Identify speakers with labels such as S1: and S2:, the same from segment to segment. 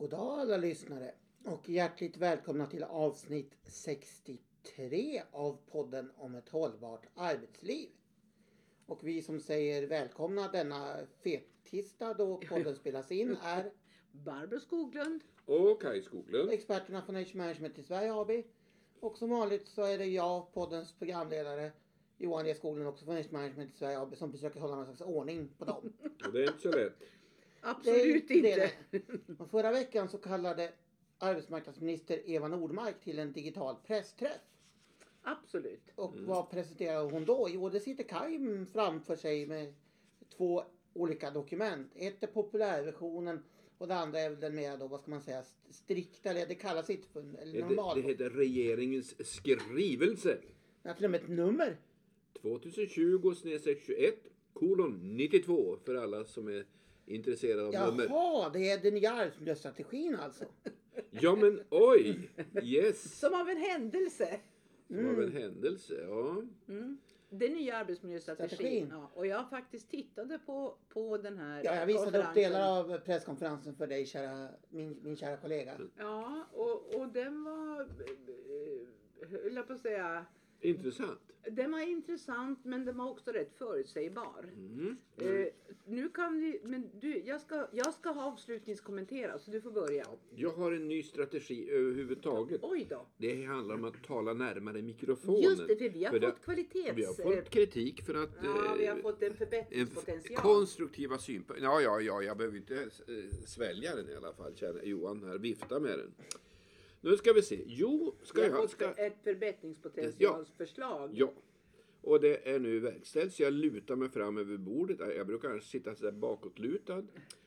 S1: God dag alla lyssnare och hjärtligt välkomna till avsnitt 63 av podden om ett hållbart arbetsliv. Och vi som säger välkomna denna fettisdag då podden spelas in är
S2: Barbro Skoglund.
S3: Och Kaj Skoglund.
S1: experterna från Age Management i Sverige AB. Och som vanligt så är det jag, poddens programledare Johan E Skoglund också från Age Management i Sverige AB som försöker hålla någon slags ordning på dem.
S3: Och det är inte så lätt.
S2: Absolut
S1: Det
S2: inte.
S1: det. Och förra veckan så kallade arbetsmarknadsminister Eva Nordmark till en digital pressträff.
S2: Absolut.
S1: Och vad presenterade hon då? Jo, det sitter Kaj framför sig med två olika dokument. Ett är populärversionen och det andra är väl den mer då, vad ska man säga, st- strikta, eller det kallas inte för, eller
S3: Det,
S1: normal.
S3: det heter regeringens skrivelse.
S1: Det har till och med ett nummer.
S3: 2020 21 kolon 92 för alla som är intresserade av nummer.
S1: Jaha, det är den nya arbetsmiljöstrategin alltså.
S3: Ja men oj! Yes!
S2: Som av en händelse.
S3: Som av en händelse. Ja.
S2: Den nya arbetsmiljöstrategin.
S1: Strategin.
S2: Ja, och jag faktiskt tittade på, på den här
S1: Ja, jag visade upp delar av presskonferensen för dig, kära, min, min kära kollega.
S2: Ja, och, och den var, eh, höll jag på att säga,
S3: Intressant.
S2: den var intressant men den var också rätt förutsägbar.
S3: Mm.
S2: Eh, nu kan vi, men du, jag ska, jag ska ha avslutningskommentera så du får börja.
S3: Jag har en ny strategi överhuvudtaget.
S2: Oj då.
S3: Det handlar om att tala närmare mikrofonen.
S2: Just det, för vi har
S3: För
S2: fått kvalitets...
S3: Vi har fått kritik för att
S2: Ja, vi har
S3: eh,
S2: fått en
S3: en
S2: förbättringspotential.
S3: konstruktiva synpunkter. Ja, ja, ja, jag behöver inte eh, svälja den i alla fall. Känner Johan här vifta med den. Nu ska vi se. Jo, ska jag...
S2: fått
S3: Ska,
S2: ett förbättringspotentialsförslag.
S3: ja. Och det är nu verkställt. Så jag lutar mig fram över bordet. Jag brukar annars sitta så där bakåtlutad.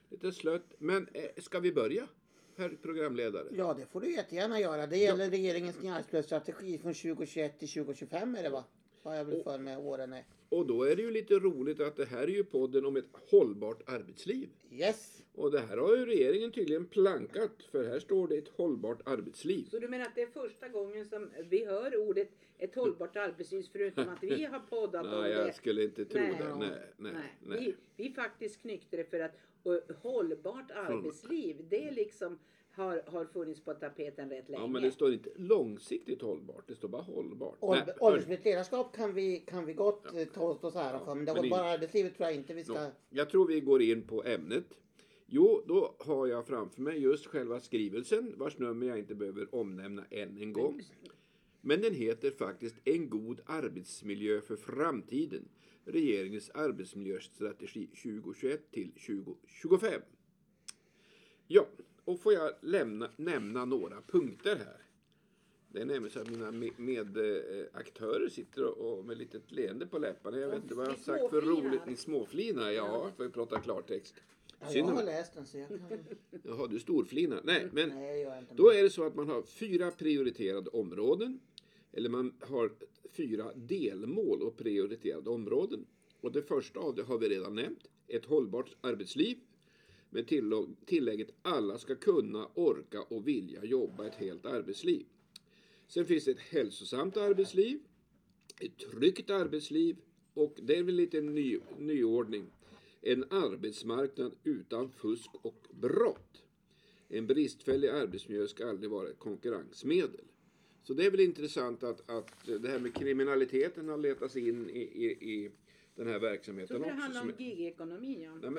S3: Lite slött. Men eh, ska vi börja? Herr programledare.
S1: Ja, det får du jättegärna göra. Det gäller regeringens nya arbetsmiljöstrategi från 2021 till 2025 är det va? Har jag väl för mig åren är.
S3: Och då är det ju lite roligt att det här är ju podden om ett hållbart arbetsliv.
S1: Yes!
S3: Och det här har ju regeringen tydligen plankat. För här står det ett hållbart arbetsliv.
S2: Så du menar att det är första gången som vi hör ordet ett hållbart arbetsliv förutom att vi har poddat om
S3: Nej,
S2: det?
S3: jag skulle inte tro
S2: Nej.
S3: det. Nej, nej, nej.
S2: Vi, vi faktiskt knyckte det för att och, hållbart arbetsliv, det liksom har, har funnits på tapeten rätt länge.
S3: Ja, men det står inte långsiktigt hållbart. Det står bara hållbart.
S1: Åldersmässigt ledarskap kan vi, kan vi gott eh, ta oss ära för. Men det hållbara arbetslivet tror jag inte vi ska...
S3: Nå, Jag tror vi går in på ämnet. Jo, då har jag framför mig just själva skrivelsen vars nummer jag inte behöver omnämna än en gång. Men den heter faktiskt En god arbetsmiljö för framtiden. Regeringens arbetsmiljöstrategi 2021 till 2025. Ja, och får jag lämna, nämna några punkter här. Det är nämligen så att mina me- medaktörer sitter och och med litet leende på läpparna. Jag vet inte vad jag har sagt för roligt. Ni småflinar, ja, för att prata klartext.
S1: Ja, jag har läst den så jag kan...
S3: Jaha, du storflinar. Nej, men
S1: Nej, jag gör inte
S3: då är det så att man har fyra prioriterade områden. Eller man har fyra delmål och prioriterade områden. Och det första av det har vi redan nämnt. Ett hållbart arbetsliv. Med tillägget alla ska kunna, orka och vilja jobba ett helt arbetsliv. Sen finns det ett hälsosamt arbetsliv. Ett tryggt arbetsliv. Och det är väl lite ny, nyordning. En arbetsmarknad utan fusk och brott. En bristfällig arbetsmiljö ska aldrig vara ett konkurrensmedel. Så det är väl intressant att, att det här med kriminaliteten har letats in i, i, i den här
S2: Jag
S3: verksamheten
S2: tror det
S3: också.
S2: handlar
S3: som
S2: om gigekonomi. Ja.
S3: Nej,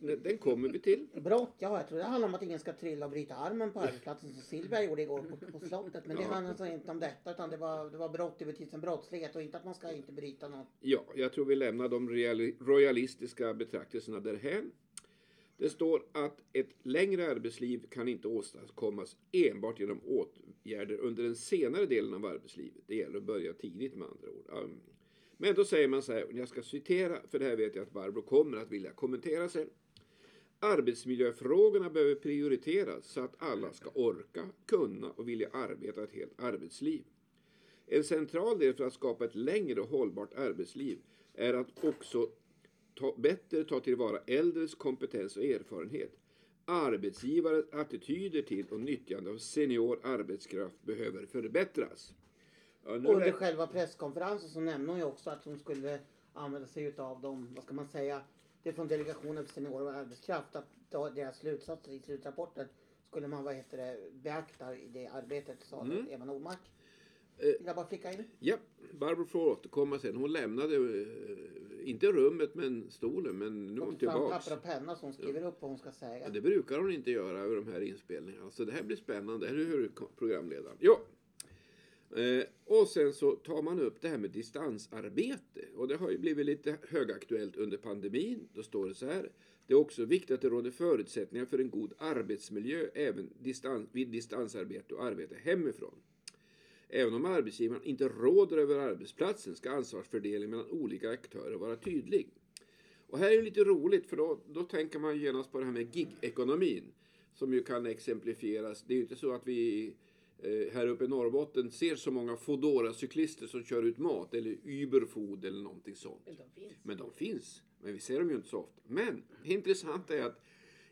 S3: men, den kommer vi till.
S1: Brott, ja jag tror det handlar om att ingen ska trilla och bryta armen på arbetsplatsen som Silvia gjorde igår på, på slottet. Men det
S3: Ja.
S1: handlar alltså inte om detta utan det var, det var brott över till en brottslighet och inte att man ska inte bryta något.
S3: Ja, jag tror vi lämnar de royalistiska betraktelserna därhän. Det står att ett längre arbetsliv kan inte åstadkommas enbart genom åtgärder under den senare delen av arbetslivet. Det gäller att börja tidigt med andra ord. Men då säger man så här, och jag ska citera, för det här vet jag att Barbro kommer att vilja kommentera sen. Arbetsmiljöfrågorna behöver prioriteras så att alla ska orka, kunna och vilja arbeta ett helt arbetsliv. En central del för att skapa ett längre och hållbart arbetsliv är att också ta, bättre ta tillvara äldres kompetens och erfarenhet. Arbetsgivares attityder till och nyttjande av senior arbetskraft behöver förbättras. Ja,
S1: Under
S3: är-
S1: själva presskonferensen så nämnde hon ju också att hon skulle använda sig utav de, vad ska man säga, det är från Delegationen för senior och arbetskraft, att deras slutsatser i slutrapporten skulle man vad heter det, beakta i det arbetet, sa
S3: Mm.
S1: Eva Nordmark.
S3: Eh.
S1: Vill jag bara flika in?
S3: Ja, Barbro får återkomma sen. Hon lämnade, eh, inte rummet men stolen, men nu är hon tillbaks.
S1: papper och penna så hon skriver upp vad hon ska säga.
S3: Ja, det brukar hon inte göra över de här inspelningarna. Så det här blir spännande, eller hur programledaren? Ja. Eh, och sen så tar man upp det här med distansarbete. Och det har ju blivit lite högaktuellt under pandemin. Då står det så här. Det är också viktigt att det råder förutsättningar för en god arbetsmiljö även distans, vid distansarbete och arbete hemifrån. Även om arbetsgivaren inte råder över arbetsplatsen ska ansvarsfördelningen mellan olika aktörer vara tydlig. Och här är det lite roligt för då, då tänker man genast på det här med gig-ekonomin. Som ju kan exemplifieras. Det är ju inte så att vi här uppe i Norrbotten ser så många foodora cyklister som kör ut mat eller Uberfood eller någonting sånt.
S2: Men de finns.
S3: Men de finns. Men vi ser dem ju inte så ofta. Men det intressanta är att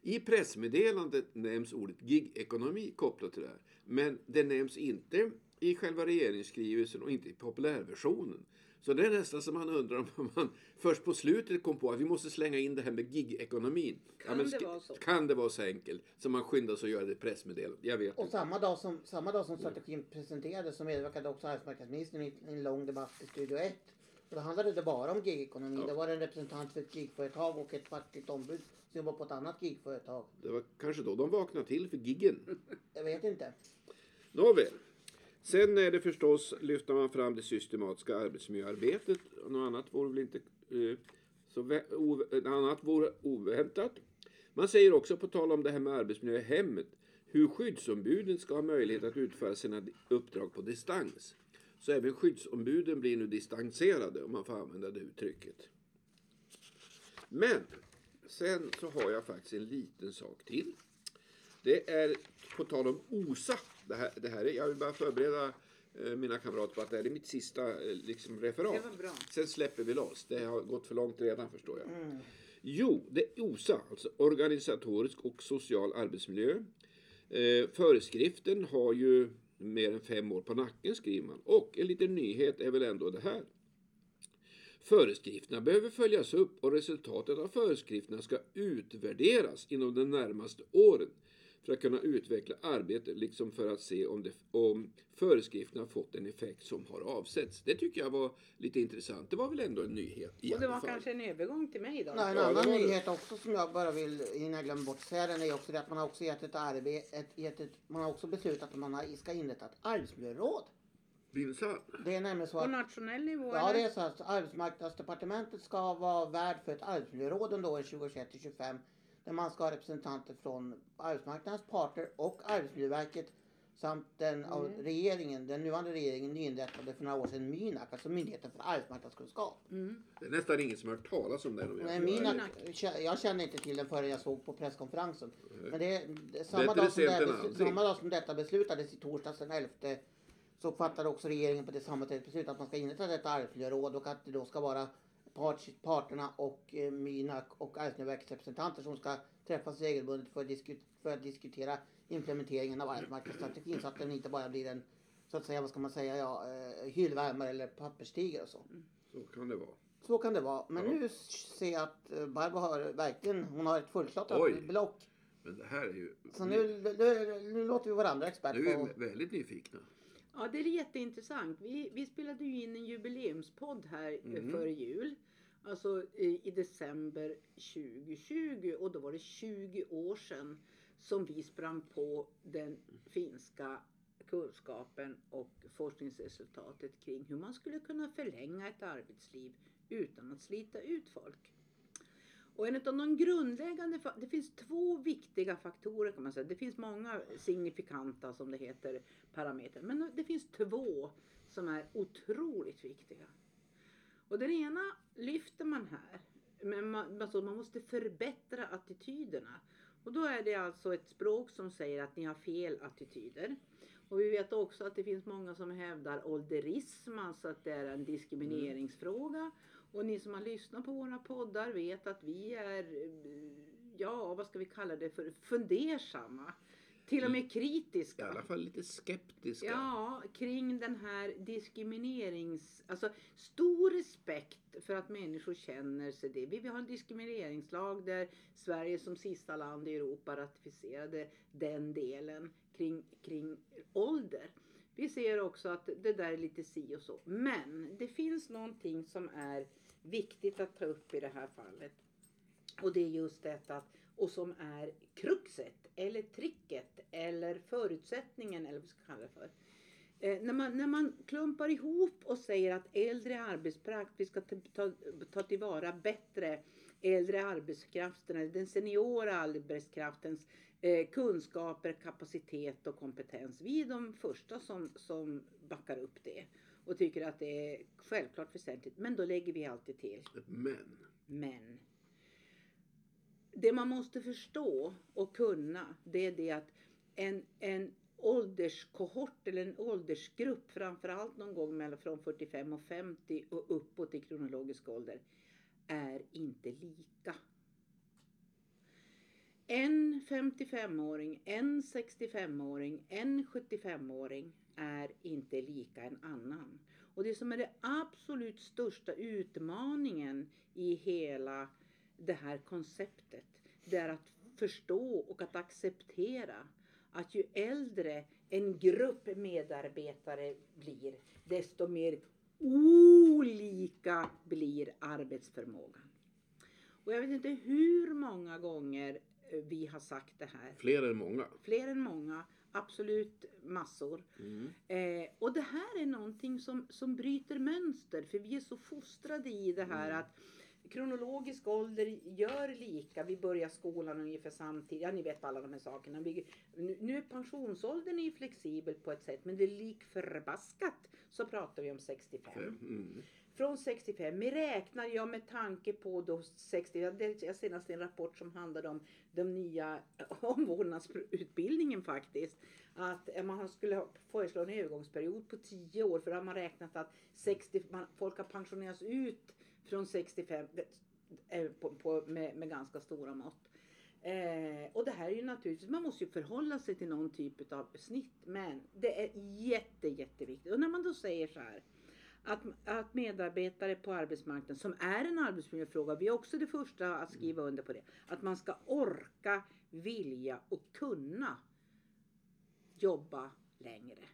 S3: i pressmeddelandet nämns ordet gig-ekonomi kopplat till det här. Men det nämns inte i själva regeringsskrivelsen och inte i populärversionen. Så det är nästan som man undrar om man först på slutet kom på att vi måste slänga in det här med gig-ekonomin.
S2: Kan
S3: men
S2: det vara så?
S3: Kan det vara så enkelt? Så man skyndar sig att göra det pressmeddelandet. Jag vet
S1: Och
S3: inte.
S1: samma dag som, samma dag som strategin presenterades så medverkade också arbetsmarknadsministern i en lång debatt i Studio 1. Och då handlade det bara om gigekonomi.
S3: Ja.
S1: Det var en representant för ett gigföretag och ett fackligt ombud som jobbar på ett annat gigföretag.
S3: Det var kanske då de vaknade till för giggen.
S1: Jag vet inte.
S3: Nåväl. Sen är det förstås, lyfter man fram det systematiska arbetsmiljöarbetet. Något annat vore väl inte eh, så annat vore oväntat. Man säger också på tal om det här med arbetsmiljö i hemmet hur skyddsombuden ska ha möjlighet att utföra sina uppdrag på distans. Så även skyddsombuden blir nu distanserade om man får använda det uttrycket. Men sen så har jag faktiskt en liten sak till. Det är på tal om OSA. Det här, det här är, jag vill bara förbereda eh, mina kamrater på att det här är mitt sista eh, liksom, referat. Sen släpper vi loss. Det har gått för långt redan förstår jag. Jo, det är OSA, alltså organisatorisk och social arbetsmiljö. Eh, föreskriften har ju mer än fem år på nacken skriver man. Och en liten nyhet är väl ändå det här. Föreskrifterna behöver följas upp och resultatet av föreskrifterna ska utvärderas inom de närmaste åren för att kunna utveckla arbetet liksom för att se om, det, om föreskrifterna har fått en effekt som har avsetts. Det tycker jag var lite intressant. Det var väl ändå en nyhet i
S2: Och det var
S3: fall.
S2: kanske en övergång till mig då.
S1: Nej, en
S3: Ja,
S1: annan
S3: det.
S1: nyhet också som jag bara vill, innan jag glömmer bort säga den, är också det att man har också gett ett arbete, ett, gett ett, man har också beslutat att man har, ska inrätta ett arbetsmiljöråd. Det är nämligen så
S2: På
S1: att
S2: nationell nivå
S1: Ja, det är så att arbetsmarknadsdepartementet ska vara värd för ett arbetsmiljöråd under åren 2021 till 2025. Där man ska ha representanter från arbetsmarknadens parter och Arbetsmiljöverket samt den av
S2: Mm.
S1: regeringen, den nuvarande regeringen nyinrättade för några år sedan MINAK, alltså Myndigheten för arbetsmarknadskunskap.
S2: Mm.
S3: Det är nästan ingen som har hört talas om den. ärlig.
S1: MINAK, jag känner inte till den förrän jag såg på presskonferensen. Men det, det, samma,
S3: Bättre
S1: dag som det, samma dag som detta beslutades i torsdags den 11 så fattade också regeringen på det sammanträdet beslut att man ska inrätta detta arbetsmiljöråd och att det då ska vara parterna och eh, MINAK och Arbetsmiljöverkets representanter som ska träffas regelbundet för att, disku, för att diskutera implementeringen av arbetsmarknadsstrategin så att den inte bara blir en så att säga, vad ska man säga, ja, eh, hyllvärmare eller papperstiger och så.
S3: Så kan det vara.
S1: Så kan det vara. Men
S3: Ja.
S1: nu ser jag att eh, Barbro har verkligen, hon har ett fullklottat
S3: Oj.
S1: block.
S3: Men det här är ju...
S1: Så nu, nu, nu låter vi varandra expert
S3: nu är
S1: på...
S3: vi väldigt nyfikna.
S2: Ja, det är jätteintressant. Vi, vi spelade ju in en jubileumspodd här eh,
S3: Mm.
S2: före jul. Alltså i, december 2020 och då var det 20 år sedan som vi sprang på den finska kunskapen och forskningsresultatet kring hur man skulle kunna förlänga ett arbetsliv utan att slita ut folk. Och en av de grundläggande, det finns två viktiga faktorer kan man säga. Det finns många signifikanta som det heter parametrar. Men det finns två som är otroligt viktiga. Och den ena lyfter man här. Men man, alltså man måste förbättra attityderna. Och då är det alltså ett språk som säger att ni har fel attityder. Och vi vet också att det finns många som hävdar ålderism, alltså att det är en diskrimineringsfråga. Och ni som har lyssnat på våra poddar vet att vi är, ja vad ska vi kalla det för, fundersamma till och med
S3: I
S2: kritiska.
S3: alla fall lite skeptiska.
S2: Ja, kring den här diskriminerings... Alltså stor respekt för att människor känner sig det. Vi vill ha en diskrimineringslag där Sverige som sista land i Europa ratificerade den delen kring, kring ålder. Vi ser också att det där är lite si och så. Men det finns någonting som är viktigt att ta upp i det här fallet. Och det är just detta att, och som är kruxet eller tricket eller förutsättningen eller vad vi ska kalla det för. Eh, när, man, när man klumpar ihop och säger att äldre arbetskraft, vi ska ta, ta, ta tillvara bättre äldre arbetskraften, eller den seniora arbetskraftens eh, kunskaper, kapacitet och kompetens. Vi är de första som, som backar upp det och tycker att det är självklart väsentligt. Men då lägger vi alltid till
S3: Men.
S2: men. Det man måste förstå och kunna det är det att en, en ålderskohort eller en åldersgrupp framförallt någon gång mellan från 45 och 50 och uppåt i kronologisk ålder är inte lika. En 55-åring, en 65-åring, en 75-åring är inte lika en annan. Och det som är den absolut största utmaningen i hela det här konceptet, det är att förstå och att acceptera att ju äldre en grupp medarbetare blir, desto mer olika blir arbetsförmågan. Och jag vet inte hur många gånger eh, vi har sagt det här.
S3: Fler än många.
S2: Fler än många, absolut massor.
S3: Mm.
S2: Eh, och det här är någonting som, som bryter mönster för vi är så fostrade i det här
S3: Mm.
S2: att kronologisk ålder gör lika. Vi börjar skolan ungefär samtidigt. Ja, ni vet alla de här sakerna. Vi, nu, är pensionsåldern är flexibel på ett sätt men det är lik förbaskat så pratar vi om 65.
S3: Mm.
S2: Från 65, men räknar jag med tanke på då 60, jag senast en rapport som handlade om den nya omvårdnadsutbildningen faktiskt. Att eh, man skulle föreslå en övergångsperiod på 10 år för då har man räknat att 60, man, folk har pensionerats ut från 65 eh, på, på, med, med ganska stora mått. Eh, och det här är ju naturligtvis, man måste ju förhålla sig till någon typ av snitt. Men det är jätte, jätteviktigt. Och när man då säger så här. Att, att medarbetare på arbetsmarknaden, som är en arbetsmiljöfråga, vi är också det första att skriva under på det. Att man ska orka, vilja och kunna jobba längre.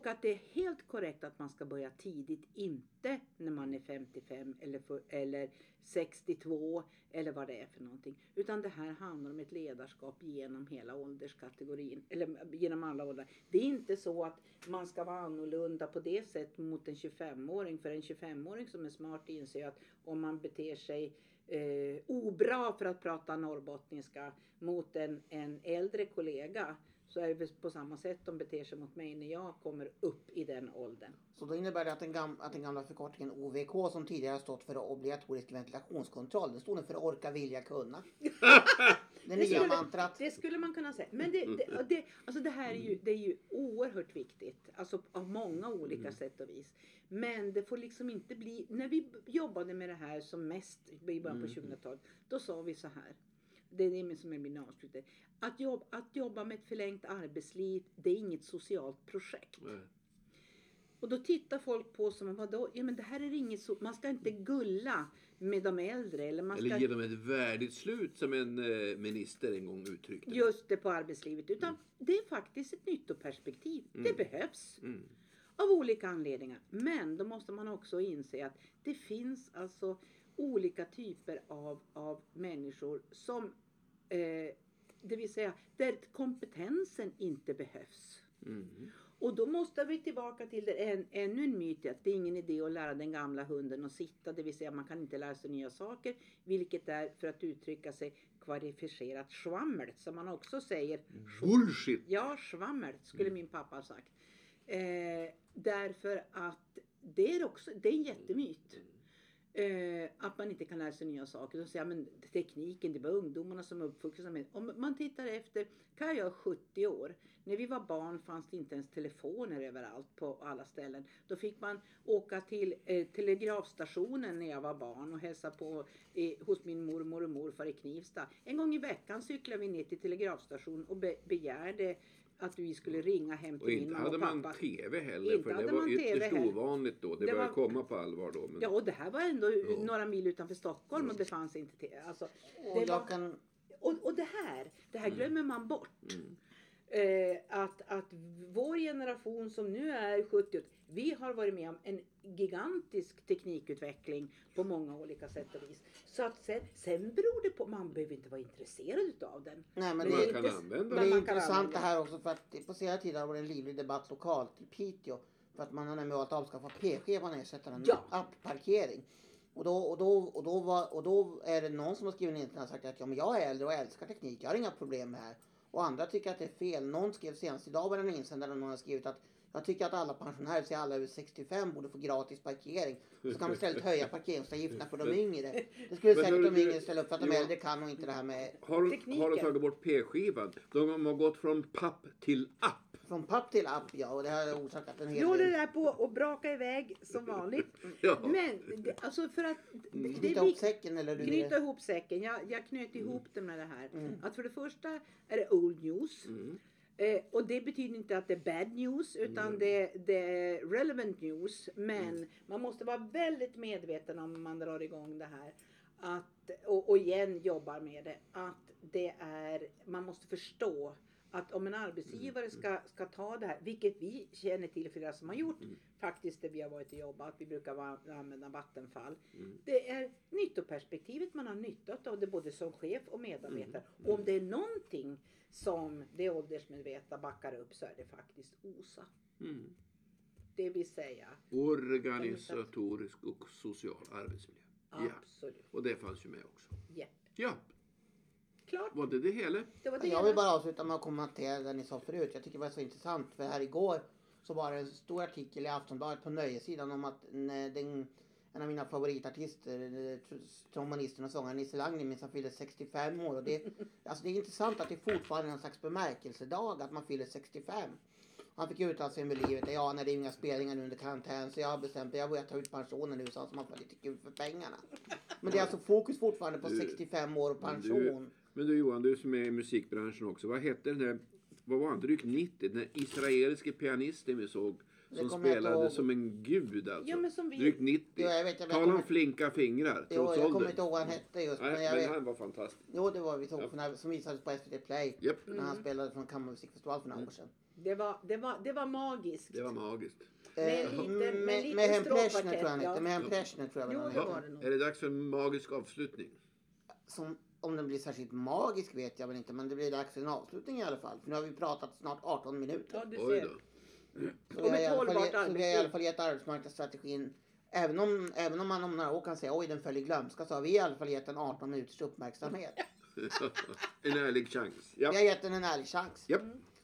S2: Och att det är helt korrekt att man ska börja tidigt, inte när man är 55 eller, för, eller 62 eller vad det är för någonting. Utan det här handlar om ett ledarskap genom hela ålderskategorin, eller genom alla åldrar. Det är inte så att man ska vara annorlunda på det sättet mot en 25-åring. För en 25-åring som är smart inser att om man beter sig eh, obra för att prata norrbottniska mot en, en äldre kollega så är det på samma sätt de beter sig mot mig när jag kommer upp i den åldern.
S1: Så då innebär det att den, gam- att den gamla förkortningen OVK som tidigare har stått för obligatorisk ventilationskontroll, den står nu för orka, vilja, kunna. Det nya
S2: skulle-
S1: mantrat.
S2: Det skulle man kunna säga. Men det, det, det, alltså det här är ju, det är ju oerhört viktigt. Alltså av många olika sätt och vis. Men det får liksom inte bli... När vi jobbade med det här som mest i början på 2000-talet. Då sa vi så här. Det är det som är min avslutning. Att, jobb, att jobba med ett förlängt arbetsliv, det är inget socialt projekt.
S3: Nej.
S2: Och då tittar folk på oss som, vadå? Ja men det här är inget så, man ska inte gulla med de äldre. Eller man ska
S3: Eller ge dem ett värdigt slut som en eh, minister en gång uttryckte.
S2: just det på arbetslivet. Utan det är faktiskt ett nyttoperspektiv. Det behövs.
S3: Mm.
S2: Av olika anledningar. Men då måste man också inse att det finns alltså olika typer av, av människor som, eh, det vill säga där kompetensen inte behövs.
S3: Mm.
S2: Och då måste vi tillbaka till det, en, ännu en myt att det är ingen idé att lära den gamla hunden att sitta. Det vill säga man kan inte lära sig nya saker. Vilket är för att uttrycka sig kvalificerat schwammel som man också säger.
S3: Bullshit!
S2: Ja, schwammel skulle min pappa ha sagt. Eh, därför att det är också, det är en jättemyt. Eh, att man inte kan lära sig nya saker. De säger men tekniken, det var ungdomarna som är uppvuxna med. Om man tittar efter, kan jag 70 år. När vi var barn fanns det inte ens telefoner överallt på alla ställen. Då fick man åka till eh, telegrafstationen när jag var barn och hälsa på eh, hos min mormor och morfar i Knivsta. En gång i veckan cyklade vi ner till telegrafstationen och be begärde att vi skulle ringa hem till
S3: Och
S2: min
S3: inte
S2: mamma
S3: hade
S2: och
S3: man
S2: pappa.
S3: TV heller,
S2: Inte
S3: för det
S2: hade
S3: var
S2: man TV
S3: ytterst
S2: heller.
S3: ovanligt då. Det,
S2: Det
S3: började
S2: var-
S3: komma på allvar då. Men...
S2: Ja, och det här var ändå
S3: Ja.
S2: några mil utanför Stockholm och det fanns inte TV. Alltså,
S1: Och
S2: det var,
S1: kan...
S2: och, och det här, det här glömmer man bort.
S3: Mm.
S2: Eh, att, att vår generation som nu är 70 vi har varit med om en gigantisk teknikutveckling på många olika sätt och vis. Så att sen, sen beror det på, man behöver inte vara intresserad utav den.
S1: Nej, men
S3: Men
S1: det
S3: man kan använda
S1: Men det är intressant det här också för att på senare tid har det varit en livlig debatt lokalt i Piteå. För att man har nämligen valt att avskaffa P-scheman och ersätta den med
S2: Ja.
S1: appparkering. Och då, och, då, och, då var, och då är det någon som har skrivit in och sagt att ja, men jag är äldre och älskar teknik, jag har inga problem med det här. Och andra tycker att det är fel. Någon skrev senast idag var det en insändare någon har skrivit att jag tycker att alla pensionärer, så alla över 65, borde få gratis parkering. Så kan man istället höja parkeringsavgifterna för de yngre. Det skulle
S3: Men
S1: säkert de yngre ställa upp för att de
S3: Johan-
S1: äldre kan och inte det här med
S3: Har,
S2: Tekniken.
S3: har de tagit bort P-skivan? De har gått från papp till app.
S1: Från papp till app ja och det har orsakat en hel
S2: Nu håller det
S1: del.
S2: där på och braka iväg som vanligt.
S3: Ja.
S2: Men det, alltså för att det
S1: Knyta ihop säcken eller du
S2: Knyta ihop säcken. Jag, jag knöt ihop det med det här.
S1: Mm.
S2: Att för det första är det old news.
S3: Mm.
S2: Eh, och det betyder inte att det är bad news utan
S3: Mm.
S2: det, det är relevant news. Men man måste vara väldigt medveten om man drar igång det här. Att, och, och igen jobbar med det. Att det är, man måste förstå att om en arbetsgivare ska, ska ta det här, vilket vi känner till flera som har gjort
S3: Mm.
S2: faktiskt där vi har varit och jobbat, vi brukar använda Vattenfall.
S3: Mm.
S2: Det är nyttoperspektivet man har nytta av det både som chef och medarbetare.
S3: Mm.
S2: Och om det är någonting som det åldersmedvetna backar upp så är det faktiskt OSA.
S3: Mm.
S2: Det vill säga
S3: Organisatorisk och social arbetsmiljö. Ja.
S2: absolut.
S3: Och det fanns ju med också.
S2: Japp.
S3: Ja,
S2: Klart,
S3: var det det hela?
S2: det var det.
S1: Jag vill bara avsluta med att kommentera det ni sa förut. Jag tycker det var så intressant för här igår så var det en stor artikel i Aftonbladet på nöjessidan om att en, den, en av mina favoritartister, eh, trombonisten och sångaren Nisse Langner minns fyllde 65 år. Och det, alltså det är intressant att det fortfarande är en slags bemärkelsedag att man fyller 65. Han fick uttala sig med livet. Ja, när det är inga spelningar nu under karantän så jag har bestämt mig. Jag börjar ta ut pensionen nu så att man får lite kul för pengarna. Men det är alltså fokus fortfarande på
S3: Du-
S1: 65 år och pension.
S3: Men du Johan, du som är i musikbranschen också. Vad hette den där, vad var han, drygt 90? Den israeliske pianisten vi såg. Som
S1: kommer jag
S3: spelade som en gud alltså.
S2: Ja, men som vi-
S3: Drygt 90.
S1: Jo, jag vet, jag vet,
S3: Tala
S1: jag
S3: om
S1: kommer-
S3: flinka fingrar,
S1: Jo,
S3: trots
S1: jag kommer
S3: åldern.
S1: inte ihåg vad han hette just.
S3: Nej,
S1: men jag
S3: men
S1: vet,
S3: han var fantastisk.
S1: Jo, det var vi såg
S3: Ja.
S1: som visades på SVT Play.
S3: Japp,
S1: När
S2: Mm.
S1: han spelade från Kammarmusikfestival för några år sedan.
S2: Det var, det var, det var magiskt.
S3: det var magiskt.
S2: Med
S1: Eh,
S2: lite- med
S1: med
S2: lite
S1: Mehem
S2: stråkkvartett,
S1: Pleshner tror jag han hette. Mehem
S3: Ja.
S1: Pleshner tror jag
S2: Jo,
S1: han
S2: det
S1: hette.
S2: var det nog.
S3: Är det dags för en magisk avslutning?
S1: Som, om den blir särskilt magisk vet jag väl inte. Men det blir dags för en avslutning i alla fall. För nu har vi pratat snart 18 minuter.
S2: Ja, du ser.
S1: Så vi har i alla fall så vi har i alla fall gett arbetsmarknadsstrategin. Även om, även om man om några år kan säga oj den föll i glömska så har vi i alla fall gett den 18 minuters uppmärksamhet.
S3: en ärlig chans.
S1: Vi
S3: Ja.
S1: har gett den en ärlig chans.
S3: Japp.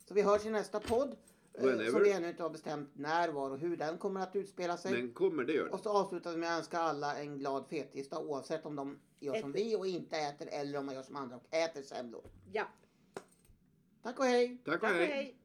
S1: Så vi hörs i nästa podd. eh,
S3: Whenever.
S1: Som vi ännu inte har bestämt när, var och hur den kommer att utspela sig.
S3: Men kommer det gör
S1: Och
S3: det.
S1: så avslutar vi med att önska alla en glad fettisdag oavsett om de gör som vi och inte äter eller om man gör som andra och äter semlor.
S2: Ja.
S1: Tack och hej!
S3: Tack och
S2: Tack och
S3: hej.
S2: hej.